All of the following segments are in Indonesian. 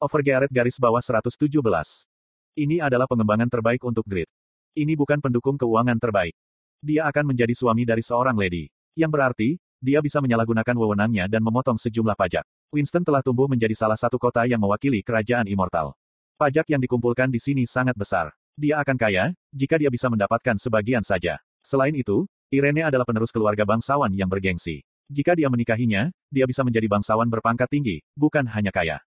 Overgearet garis bawah 117. Ini adalah pengembangan terbaik untuk Grid. Ini bukan pendukung keuangan terbaik. Dia akan menjadi suami dari seorang lady. Yang berarti, dia bisa menyalahgunakan wewenangnya dan memotong sejumlah pajak. Winston telah tumbuh menjadi salah satu kota yang mewakili kerajaan immortal. Pajak yang dikumpulkan di sini sangat besar. Dia akan kaya, jika dia bisa mendapatkan sebagian saja. Selain itu, Irene adalah penerus keluarga bangsawan yang bergengsi. Jika dia menikahinya, dia bisa menjadi bangsawan berpangkat tinggi, bukan hanya kaya.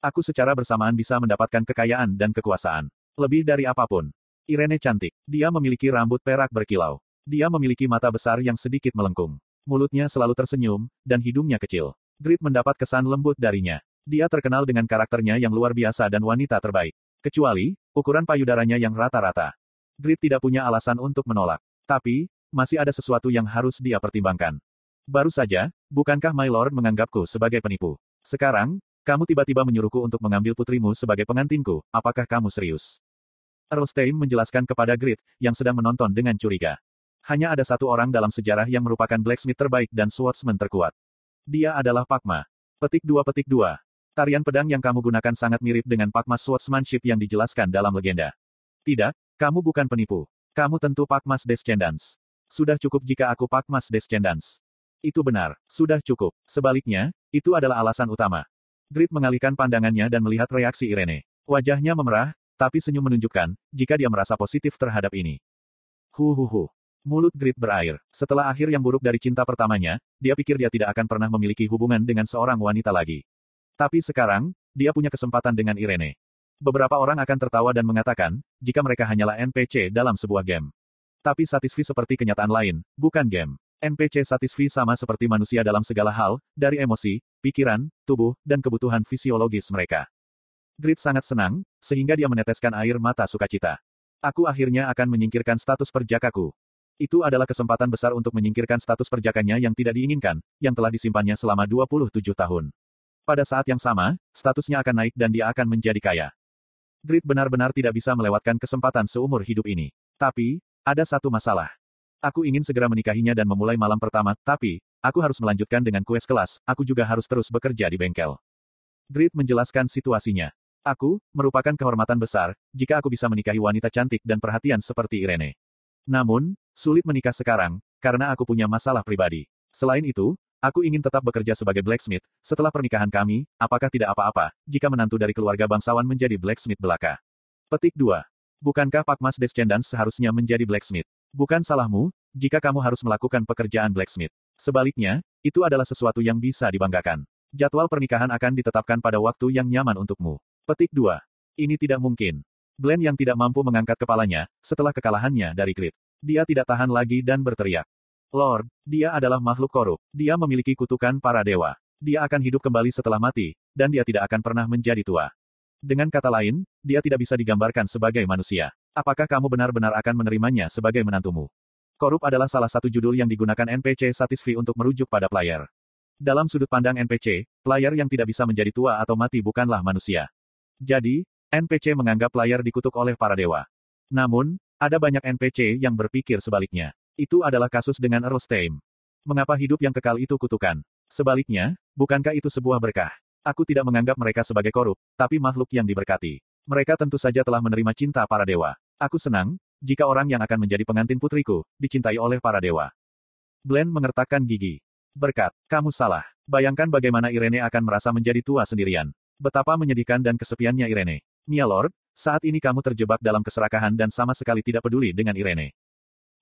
Aku secara bersamaan bisa mendapatkan kekayaan dan kekuasaan. Lebih dari apa pun. Irene cantik. Dia memiliki rambut perak berkilau. Dia memiliki mata besar yang sedikit melengkung. Mulutnya selalu tersenyum, dan hidungnya kecil. Grit mendapat kesan lembut darinya. Dia terkenal dengan karakternya yang luar biasa dan wanita terbaik. Kecuali, ukuran payudaranya yang rata-rata. Grit tidak punya alasan untuk menolak. Tapi, masih ada sesuatu yang harus dia pertimbangkan. Baru saja, bukankah My Lord menganggapku sebagai penipu? Sekarang, kamu tiba-tiba menyuruhku untuk mengambil putrimu sebagai pengantinku, apakah kamu serius? Earl Stein menjelaskan kepada Grit, yang sedang menonton dengan curiga. Hanya ada satu orang dalam sejarah yang merupakan blacksmith terbaik dan swordsman terkuat. Dia adalah Pakma. Petik dua petik dua. Tarian pedang yang kamu gunakan sangat mirip dengan Pakma swordsmanship yang dijelaskan dalam legenda. Tidak, kamu bukan penipu. Kamu tentu Pakmas Descendants. Sudah cukup jika aku Pakmas Descendants. Itu benar, sudah cukup. Sebaliknya, itu adalah alasan utama. Grit mengalihkan pandangannya dan melihat reaksi Irene. Wajahnya memerah, tapi senyum menunjukkan, jika dia merasa positif terhadap ini. Huhuhu. Mulut Grit berair. Setelah akhir yang buruk dari cinta pertamanya, dia pikir dia tidak akan pernah memiliki hubungan dengan seorang wanita lagi. Tapi sekarang, dia punya kesempatan dengan Irene. Beberapa orang akan tertawa dan mengatakan, jika mereka hanyalah NPC dalam sebuah game. Tapi Satisfi seperti kenyataan lain, bukan game. NPC Satisfi sama seperti manusia dalam segala hal, dari emosi, pikiran, tubuh, dan kebutuhan fisiologis mereka. Grit sangat senang, sehingga dia meneteskan air mata sukacita. Aku akhirnya akan menyingkirkan status perjakaku. Itu adalah kesempatan besar untuk menyingkirkan status perjakanya yang tidak diinginkan, yang telah disimpannya selama 27 tahun. Pada saat yang sama, statusnya akan naik dan dia akan menjadi kaya. Grit benar-benar tidak bisa melewatkan kesempatan seumur hidup ini. Tapi, ada satu masalah. Aku ingin segera menikahinya dan memulai malam pertama, tapi, aku harus melanjutkan dengan kues kelas, aku juga harus terus bekerja di bengkel. Grit menjelaskan situasinya. Aku, merupakan kehormatan besar, jika aku bisa menikahi wanita cantik dan perhatian seperti Irene. Namun, sulit menikah sekarang, karena aku punya masalah pribadi. Selain itu, aku ingin tetap bekerja sebagai blacksmith, setelah pernikahan kami, apakah tidak apa-apa, jika menantu dari keluarga bangsawan menjadi blacksmith belaka. Petik 2. Bukankah Pak Mas Descendants seharusnya menjadi blacksmith? Bukan salahmu, jika kamu harus melakukan pekerjaan blacksmith. Sebaliknya, itu adalah sesuatu yang bisa dibanggakan. Jadwal pernikahan akan ditetapkan pada waktu yang nyaman untukmu. Petik 2. Ini tidak mungkin. Glenn yang tidak mampu mengangkat kepalanya, setelah kekalahannya dari Grit. Dia tidak tahan lagi dan berteriak. Lord, dia adalah makhluk korup. Dia memiliki kutukan para dewa. Dia akan hidup kembali setelah mati, dan dia tidak akan pernah menjadi tua. Dengan kata lain, dia tidak bisa digambarkan sebagai manusia. Apakah kamu benar-benar akan menerimanya sebagai menantumu? Korup adalah salah satu judul yang digunakan NPC Satisfy untuk merujuk pada player. Dalam sudut pandang NPC, player yang tidak bisa menjadi tua atau mati bukanlah manusia. Jadi, NPC menganggap player dikutuk oleh para dewa. Namun, ada banyak NPC yang berpikir sebaliknya. Itu adalah kasus dengan Earl Stein. Mengapa hidup yang kekal itu kutukan? Sebaliknya, bukankah itu sebuah berkah? Aku tidak menganggap mereka sebagai korup, tapi makhluk yang diberkati. Mereka tentu saja telah menerima cinta para dewa. Aku senang, jika orang yang akan menjadi pengantin putriku, dicintai oleh para dewa. Glenn mengertakkan gigi. Berkat, kamu salah. Bayangkan bagaimana Irene akan merasa menjadi tua sendirian. Betapa menyedihkan dan kesepiannya Irene. Mia Lord, saat ini kamu terjebak dalam keserakahan dan sama sekali tidak peduli dengan Irene.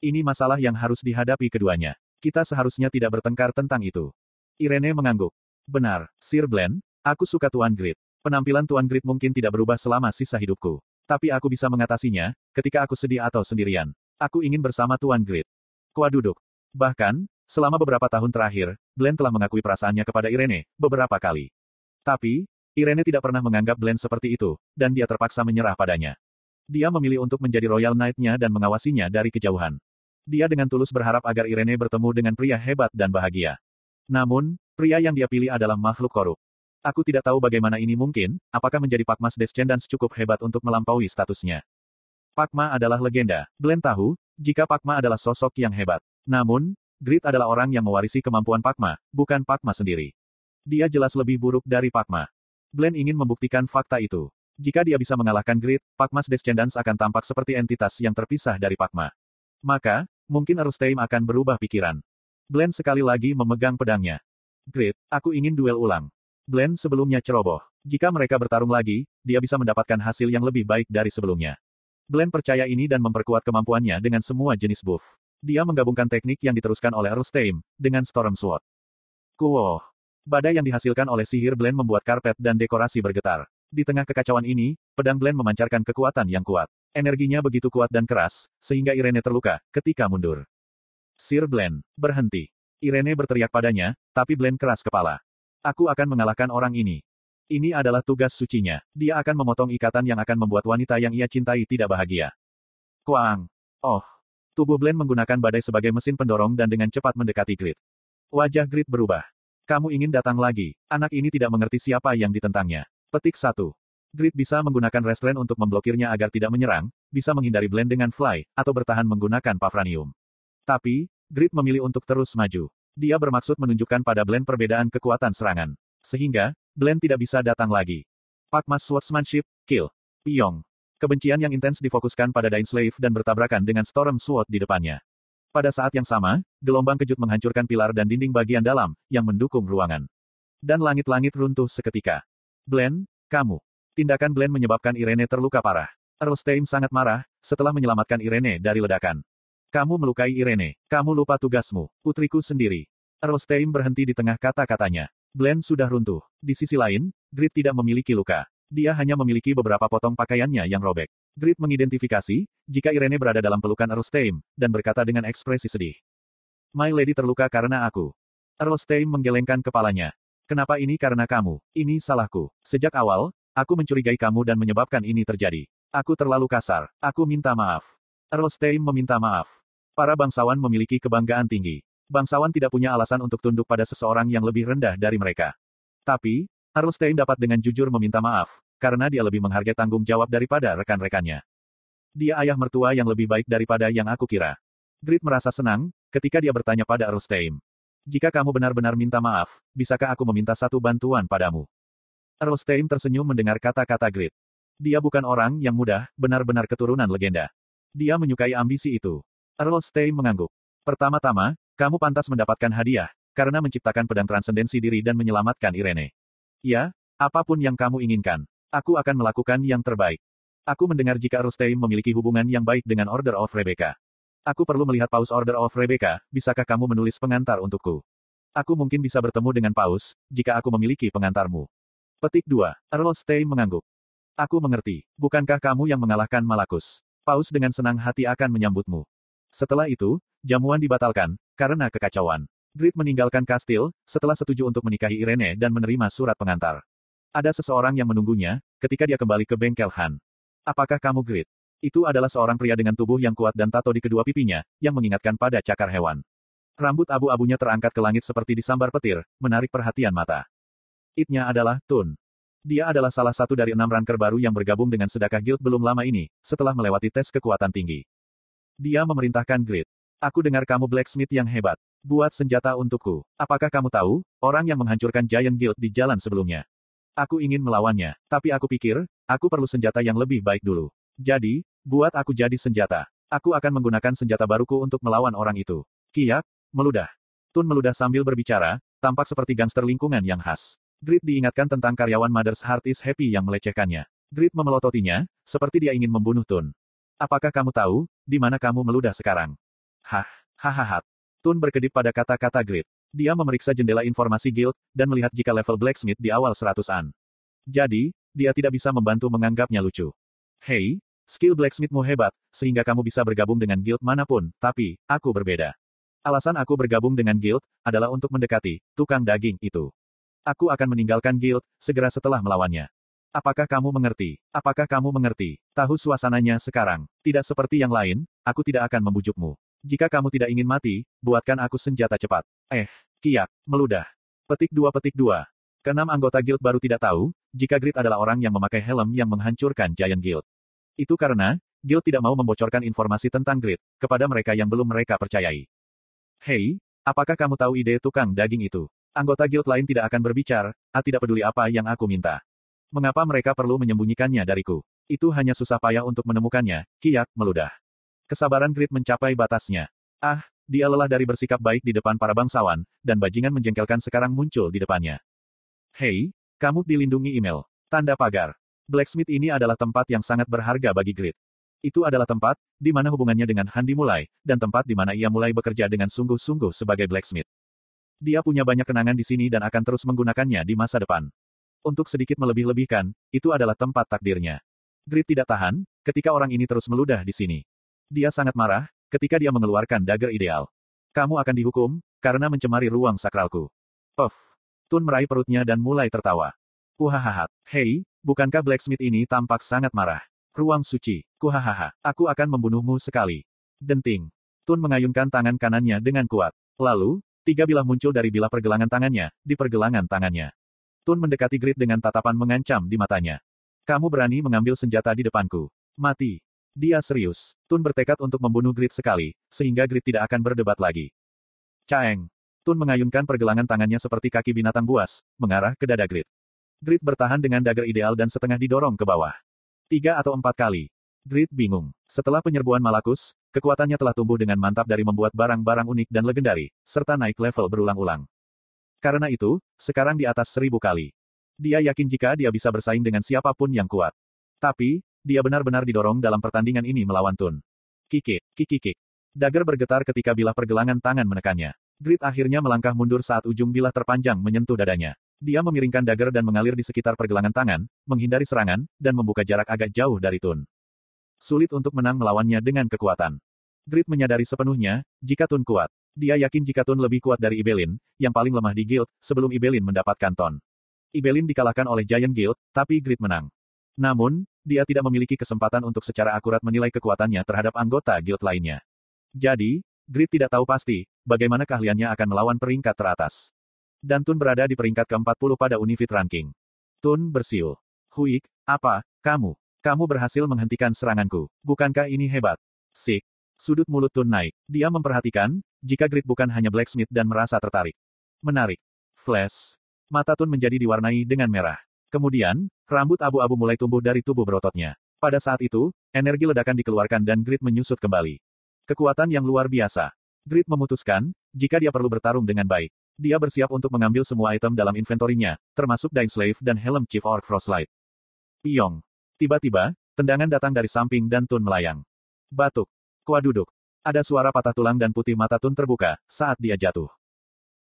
Ini masalah yang harus dihadapi keduanya. Kita seharusnya tidak bertengkar tentang itu. Irene mengangguk. Benar, Sir Glenn, aku suka Tuan Grit. Penampilan Tuan Grit mungkin tidak berubah selama sisa hidupku. Tapi aku bisa mengatasinya, ketika aku sedih atau sendirian. Aku ingin bersama Tuan Grit. Kua duduk. Bahkan, selama beberapa tahun terakhir, Glenn telah mengakui perasaannya kepada Irene, beberapa kali. Tapi, Irene tidak pernah menganggap Glenn seperti itu, dan dia terpaksa menyerah padanya. Dia memilih untuk menjadi Royal Knight-nya dan mengawasinya dari kejauhan. Dia dengan tulus berharap agar Irene bertemu dengan pria hebat dan bahagia. Namun, pria yang dia pilih adalah makhluk korup. Aku tidak tahu bagaimana ini mungkin, apakah menjadi Pakmas Descendants cukup hebat untuk melampaui statusnya. Pakma adalah legenda. Glenn tahu, jika Pakma adalah sosok yang hebat. Namun, Grit adalah orang yang mewarisi kemampuan Pakma, bukan Pakma sendiri. Dia jelas lebih buruk dari Pakma. Glenn ingin membuktikan fakta itu. Jika dia bisa mengalahkan Grid, Pakma's Descendants akan tampak seperti entitas yang terpisah dari Pakma. Maka, mungkin Earlstein akan berubah pikiran. Glenn sekali lagi memegang pedangnya. Grid, aku ingin duel ulang. Glenn sebelumnya ceroboh. Jika mereka bertarung lagi, dia bisa mendapatkan hasil yang lebih baik dari sebelumnya. Glenn percaya ini dan memperkuat kemampuannya dengan semua jenis buff. Dia menggabungkan teknik yang diteruskan oleh Earlstein dengan Storm Sword. Kuoh. Badai yang dihasilkan oleh sihir Glenn membuat karpet dan dekorasi bergetar. Di tengah kekacauan ini, pedang Glenn memancarkan kekuatan yang kuat. Energinya begitu kuat dan keras, sehingga Irene terluka ketika mundur. Sir Glenn, berhenti. Irene berteriak padanya, tapi Glenn keras kepala. Aku akan mengalahkan orang ini. Ini adalah tugas sucinya. Dia akan memotong ikatan yang akan membuat wanita yang ia cintai tidak bahagia. Kuang. Oh. Tubuh Glenn menggunakan badai sebagai mesin pendorong dan dengan cepat mendekati Grid. Wajah Grid berubah. Kamu ingin datang lagi. Anak ini tidak mengerti siapa yang ditentangnya. Petik 1. Grid bisa menggunakan restraint untuk memblokirnya agar tidak menyerang, bisa menghindari blend dengan fly, atau bertahan menggunakan Pavranium. Tapi, Grid memilih untuk terus maju. Dia bermaksud menunjukkan pada blend perbedaan kekuatan serangan. Sehingga, blend tidak bisa datang lagi. Pakmas Swordsmanship, Kill. Pyong. Kebencian yang intens difokuskan pada Dain Slave dan bertabrakan dengan Storm Sword di depannya. Pada saat yang sama, gelombang kejut menghancurkan pilar dan dinding bagian dalam, yang mendukung ruangan. Dan langit-langit runtuh seketika. Glenn, kamu. Tindakan Glenn menyebabkan Irene terluka parah. Earlstein sangat marah, setelah menyelamatkan Irene dari ledakan. Kamu melukai Irene. Kamu lupa tugasmu. Putriku sendiri. Earlstein berhenti di tengah kata-katanya. Glenn sudah runtuh. Di sisi lain, Grit tidak memiliki luka. Dia hanya memiliki beberapa potong pakaiannya yang robek. Grit mengidentifikasi, jika Irene berada dalam pelukan Earlstein, dan berkata dengan ekspresi sedih. My Lady terluka karena aku. Earlstein menggelengkan kepalanya. Kenapa ini karena kamu? Ini salahku. Sejak awal, aku mencurigai kamu dan menyebabkan ini terjadi. Aku terlalu kasar. Aku minta maaf. Earlstein meminta maaf. Para bangsawan memiliki kebanggaan tinggi. Bangsawan tidak punya alasan untuk tunduk pada seseorang yang lebih rendah dari mereka. Tapi, Arlstein dapat dengan jujur meminta maaf, karena dia lebih menghargai tanggung jawab daripada rekan-rekannya. Dia ayah mertua yang lebih baik daripada yang aku kira. Grit merasa senang, ketika dia bertanya pada Arlstein. Jika kamu benar-benar minta maaf, bisakah aku meminta satu bantuan padamu? Arlstein tersenyum mendengar kata-kata Grit. Dia bukan orang yang mudah, benar-benar keturunan legenda. Dia menyukai ambisi itu. Arlstein mengangguk. Pertama-tama, kamu pantas mendapatkan hadiah, karena menciptakan pedang transendensi diri dan menyelamatkan Irene. Ya, apa pun yang kamu inginkan. Aku akan melakukan yang terbaik. Aku mendengar jika Rustem memiliki hubungan yang baik dengan Order of Rebecca. Aku perlu melihat Paus Order of Rebecca, bisakah kamu menulis pengantar untukku? Aku mungkin bisa bertemu dengan Paus, jika aku memiliki pengantarmu. Petik 2. Earl Stay mengangguk. Aku mengerti. Bukankah kamu yang mengalahkan Malakus? Paus dengan senang hati akan menyambutmu. Setelah itu, jamuan dibatalkan, karena kekacauan. Grit meninggalkan kastil, setelah setuju untuk menikahi Irene dan menerima surat pengantar. Ada seseorang yang menunggunya, ketika dia kembali ke bengkel Han. Apakah kamu Grit? Itu adalah seorang pria dengan tubuh yang kuat dan tato di kedua pipinya, yang mengingatkan pada cakar hewan. Rambut abu-abunya terangkat ke langit seperti disambar petir, menarik perhatian mata. Itnya adalah Tun. Dia adalah salah satu dari enam ranker baru yang bergabung dengan sedekah guild belum lama ini, setelah melewati tes kekuatan tinggi. Dia memerintahkan Grit. Aku dengar kamu blacksmith yang hebat. Buat senjata untukku. Apakah kamu tahu, orang yang menghancurkan Giant Guild di jalan sebelumnya? Aku ingin melawannya, tapi aku pikir, aku perlu senjata yang lebih baik dulu. Jadi, buat aku jadi senjata. Aku akan menggunakan senjata baruku untuk melawan orang itu. Kiak, meludah. Tun meludah sambil berbicara, tampak seperti gangster lingkungan yang khas. Grit diingatkan tentang karyawan Mother's Heart is Happy yang melecehkannya. Grit memelototinya, seperti dia ingin membunuh Tun. Apakah kamu tahu, di mana kamu meludah sekarang? Hah, hahaha. Tun berkedip pada kata-kata Grid. Dia memeriksa jendela informasi guild, dan melihat jika level blacksmith di awal seratusan. Jadi, dia tidak bisa membantu menganggapnya lucu. Hei, skill blacksmithmu hebat, sehingga kamu bisa bergabung dengan guild mana pun, tapi, aku berbeda. Alasan aku bergabung dengan guild, adalah untuk mendekati, tukang daging itu. Aku akan meninggalkan guild, segera setelah melawannya. Apakah kamu mengerti? Apakah kamu mengerti? Tahu suasananya sekarang. Tidak seperti yang lain, aku tidak akan membujukmu. Jika kamu tidak ingin mati, buatkan aku senjata cepat. Eh, kiak, meludah. Petik dua petik dua. Keenam anggota guild baru tidak tahu, jika Grid adalah orang yang memakai helm yang menghancurkan Giant Guild. Itu karena, Guild tidak mau membocorkan informasi tentang Grid, kepada mereka yang belum mereka percayai. Hei, apakah kamu tahu ide tukang daging itu? Anggota guild lain tidak akan berbicara, ah tidak peduli apa yang aku minta. Mengapa mereka perlu menyembunyikannya dariku? Itu hanya susah payah untuk menemukannya, kiak, meludah. Kesabaran Grid mencapai batasnya. Ah, dia lelah dari bersikap baik di depan para bangsawan, dan bajingan menjengkelkan sekarang muncul di depannya. Hei, kamu dilindungi email. Tanda pagar. Blacksmith ini adalah tempat yang sangat berharga bagi Grid. Itu adalah tempat, di mana hubungannya dengan Han dimulai, dan tempat di mana ia mulai bekerja dengan sungguh-sungguh sebagai blacksmith. Dia punya banyak kenangan di sini dan akan terus menggunakannya di masa depan. Untuk sedikit melebih-lebihkan, itu adalah tempat takdirnya. Grit tidak tahan, ketika orang ini terus meludah di sini. Dia sangat marah, ketika dia mengeluarkan dagger ideal. Kamu akan dihukum, karena mencemari ruang sakralku. Puff. Tun meraih perutnya dan mulai tertawa. Kuhahaha. Hei, bukankah blacksmith ini tampak sangat marah? Ruang suci. Kuhahaha. Aku akan membunuhmu sekali. Denting. Tun mengayunkan tangan kanannya dengan kuat. Lalu, tiga bilah muncul dari bilah pergelangan tangannya, di pergelangan tangannya. Tun mendekati Grit dengan tatapan mengancam di matanya. Kamu berani mengambil senjata di depanku. Mati. Dia serius. Tun bertekad untuk membunuh Grit sekali, sehingga Grit tidak akan berdebat lagi. Caeng. Tun mengayunkan pergelangan tangannya seperti kaki binatang buas, mengarah ke dada Grit. Grit bertahan dengan dagger ideal dan setengah didorong ke bawah. Tiga atau empat kali. Grit bingung. Setelah penyerbuan Malakus, kekuatannya telah tumbuh dengan mantap dari membuat barang-barang unik dan legendari, serta naik level berulang-ulang. Karena itu, sekarang di atas seribu kali. Dia yakin jika dia bisa bersaing dengan siapa pun yang kuat. Tapi, dia benar-benar didorong dalam pertandingan ini melawan Tun. Kiki, kiki kik. Dagger bergetar ketika bilah pergelangan tangan menekannya. Grit akhirnya melangkah mundur saat ujung bilah terpanjang menyentuh dadanya. Dia memiringkan dagger dan mengalir di sekitar pergelangan tangan, menghindari serangan, dan membuka jarak agak jauh dari Tun. Sulit untuk menang melawannya dengan kekuatan. Grit menyadari sepenuhnya, jika Tun kuat, dia yakin jika Tun lebih kuat dari Ibelin, yang paling lemah di guild, sebelum Ibelin mendapatkan Ton. Ibelin dikalahkan oleh Giant Guild, tapi Grid menang. Namun, dia tidak memiliki kesempatan untuk secara akurat menilai kekuatannya terhadap anggota guild lainnya. Jadi, Grid tidak tahu pasti, bagaimana keahliannya akan melawan peringkat teratas. Dan Tun berada di peringkat ke-40 pada Unifit Ranking. Tun bersiul. Huik, apa, kamu? Kamu berhasil menghentikan seranganku. Bukankah ini hebat? Sik. Sudut mulut Tun naik. Dia memperhatikan, jika Grid bukan hanya blacksmith dan merasa tertarik. Menarik. Flash. Mata Tun menjadi diwarnai dengan merah. Kemudian, rambut abu-abu mulai tumbuh dari tubuh berototnya. Pada saat itu, energi ledakan dikeluarkan dan Grid menyusut kembali. Kekuatan yang luar biasa. Grid memutuskan, jika dia perlu bertarung dengan baik. Dia bersiap untuk mengambil semua item dalam inventorinya, termasuk Dying Slave dan helm Chief Orc Frostlight. Piong. Tiba-tiba, tendangan datang dari samping dan Tun melayang. Batuk. Kuah duduk. Ada suara patah tulang dan putih mata Tun terbuka, saat dia jatuh.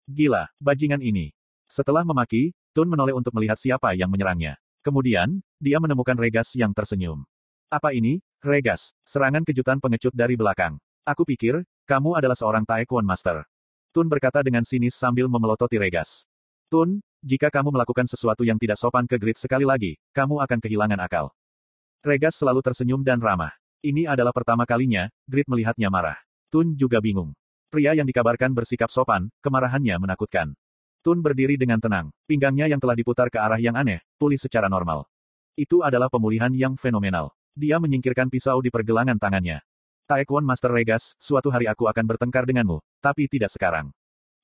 Gila, bajingan ini. Setelah memaki, Tun menoleh untuk melihat siapa yang menyerangnya. Kemudian, dia menemukan Regas yang tersenyum. Apa ini, Regas? Serangan kejutan pengecut dari belakang. Aku pikir, kamu adalah seorang Taekwondo Master. Tun berkata dengan sinis sambil memelototi Regas. Tun, jika kamu melakukan sesuatu yang tidak sopan ke Grid sekali lagi, kamu akan kehilangan akal. Regas selalu tersenyum dan ramah. Ini adalah pertama kalinya, Grit melihatnya marah. Tun juga bingung. Pria yang dikabarkan bersikap sopan, kemarahannya menakutkan. Tun berdiri dengan tenang, pinggangnya yang telah diputar ke arah yang aneh, pulih secara normal. Itu adalah pemulihan yang fenomenal. Dia menyingkirkan pisau di pergelangan tangannya. Taekwon Master Regas, suatu hari aku akan bertengkar denganmu, tapi tidak sekarang.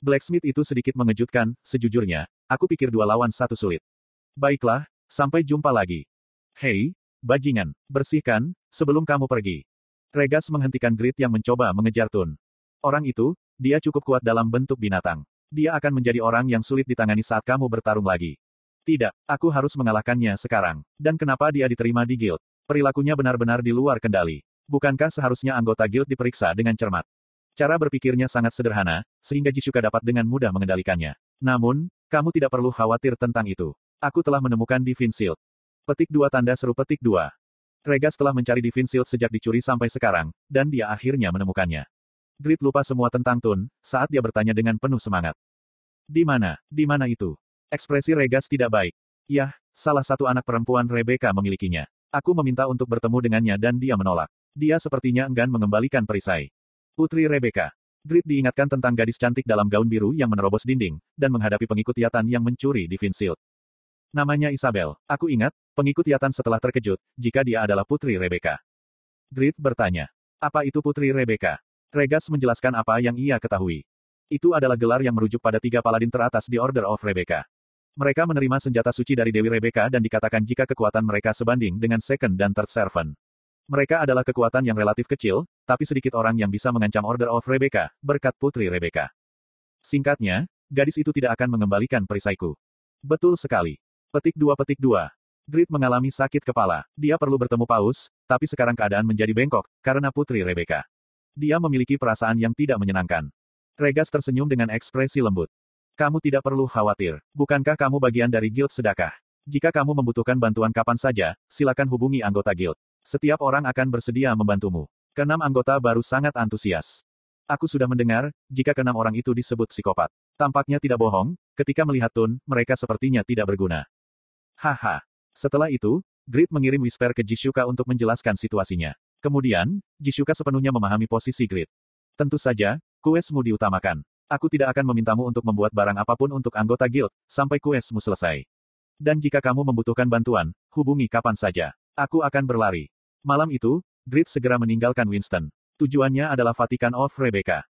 Blacksmith itu sedikit mengejutkan, sejujurnya, aku pikir dua lawan satu sulit. Baiklah, sampai jumpa lagi. Hei, bajingan, bersihkan, Sebelum kamu pergi. Regas menghentikan Grit yang mencoba mengejar Tun. Orang itu, dia cukup kuat dalam bentuk binatang. Dia akan menjadi orang yang sulit ditangani saat kamu bertarung lagi. Tidak, aku harus mengalahkannya sekarang. Dan kenapa dia diterima di guild? Perilakunya benar-benar di luar kendali. Bukankah seharusnya anggota guild diperiksa dengan cermat? Cara berpikirnya sangat sederhana, sehingga Jisuka dapat dengan mudah mengendalikannya. Namun, kamu tidak perlu khawatir tentang itu. Aku telah menemukan Divine Shield. Petik dua tanda seru petik dua. Regas telah mencari Divine Shield sejak dicuri sampai sekarang, dan dia akhirnya menemukannya. Grit lupa semua tentang Tun, saat dia bertanya dengan penuh semangat. Di mana, di mana itu? Ekspresi Regas tidak baik. Yah, salah satu anak perempuan Rebecca memilikinya. Aku meminta untuk bertemu dengannya dan dia menolak. Dia sepertinya enggan mengembalikan perisai. Putri Rebecca. Grit diingatkan tentang gadis cantik dalam gaun biru yang menerobos dinding, dan menghadapi pengikut Yatan yang mencuri Divine Shield. Namanya Isabel. Aku ingat, pengikut Yatan setelah terkejut, jika dia adalah Putri Rebecca. Grit bertanya. Apa itu Putri Rebecca? Regas menjelaskan apa yang ia ketahui. Itu adalah gelar yang merujuk pada tiga paladin teratas di Order of Rebecca. Mereka menerima senjata suci dari Dewi Rebecca dan dikatakan jika kekuatan mereka sebanding dengan second dan third servant. Mereka adalah kekuatan yang relatif kecil, tapi sedikit orang yang bisa mengancam Order of Rebecca, berkat Putri Rebecca. Singkatnya, gadis itu tidak akan mengembalikan perisaiku. Betul sekali. Petik dua petik dua. Grit mengalami sakit kepala. Dia perlu bertemu Paus, tapi sekarang keadaan menjadi bengkok, karena Putri Rebecca. Dia memiliki perasaan yang tidak menyenangkan. Regas tersenyum dengan ekspresi lembut. Kamu tidak perlu khawatir. Bukankah kamu bagian dari guild sedekah? Jika kamu membutuhkan bantuan kapan saja, silakan hubungi anggota guild. Setiap orang akan bersedia membantumu. Kenam anggota baru sangat antusias. Aku sudah mendengar, jika keenam orang itu disebut psikopat. Tampaknya tidak bohong, ketika melihat Tun, mereka sepertinya tidak berguna. Haha. Setelah itu, Grit mengirim Whisper ke Jishuka untuk menjelaskan situasinya. Kemudian, Jishuka sepenuhnya memahami posisi Grit. Tentu saja, kuesmu diutamakan. Aku tidak akan memintamu untuk membuat barang apa pun untuk anggota guild, sampai kuesmu selesai. Dan jika kamu membutuhkan bantuan, hubungi kapan saja. Aku akan berlari. Malam itu, Grit segera meninggalkan Winston. Tujuannya adalah Vatikan of Rebecca.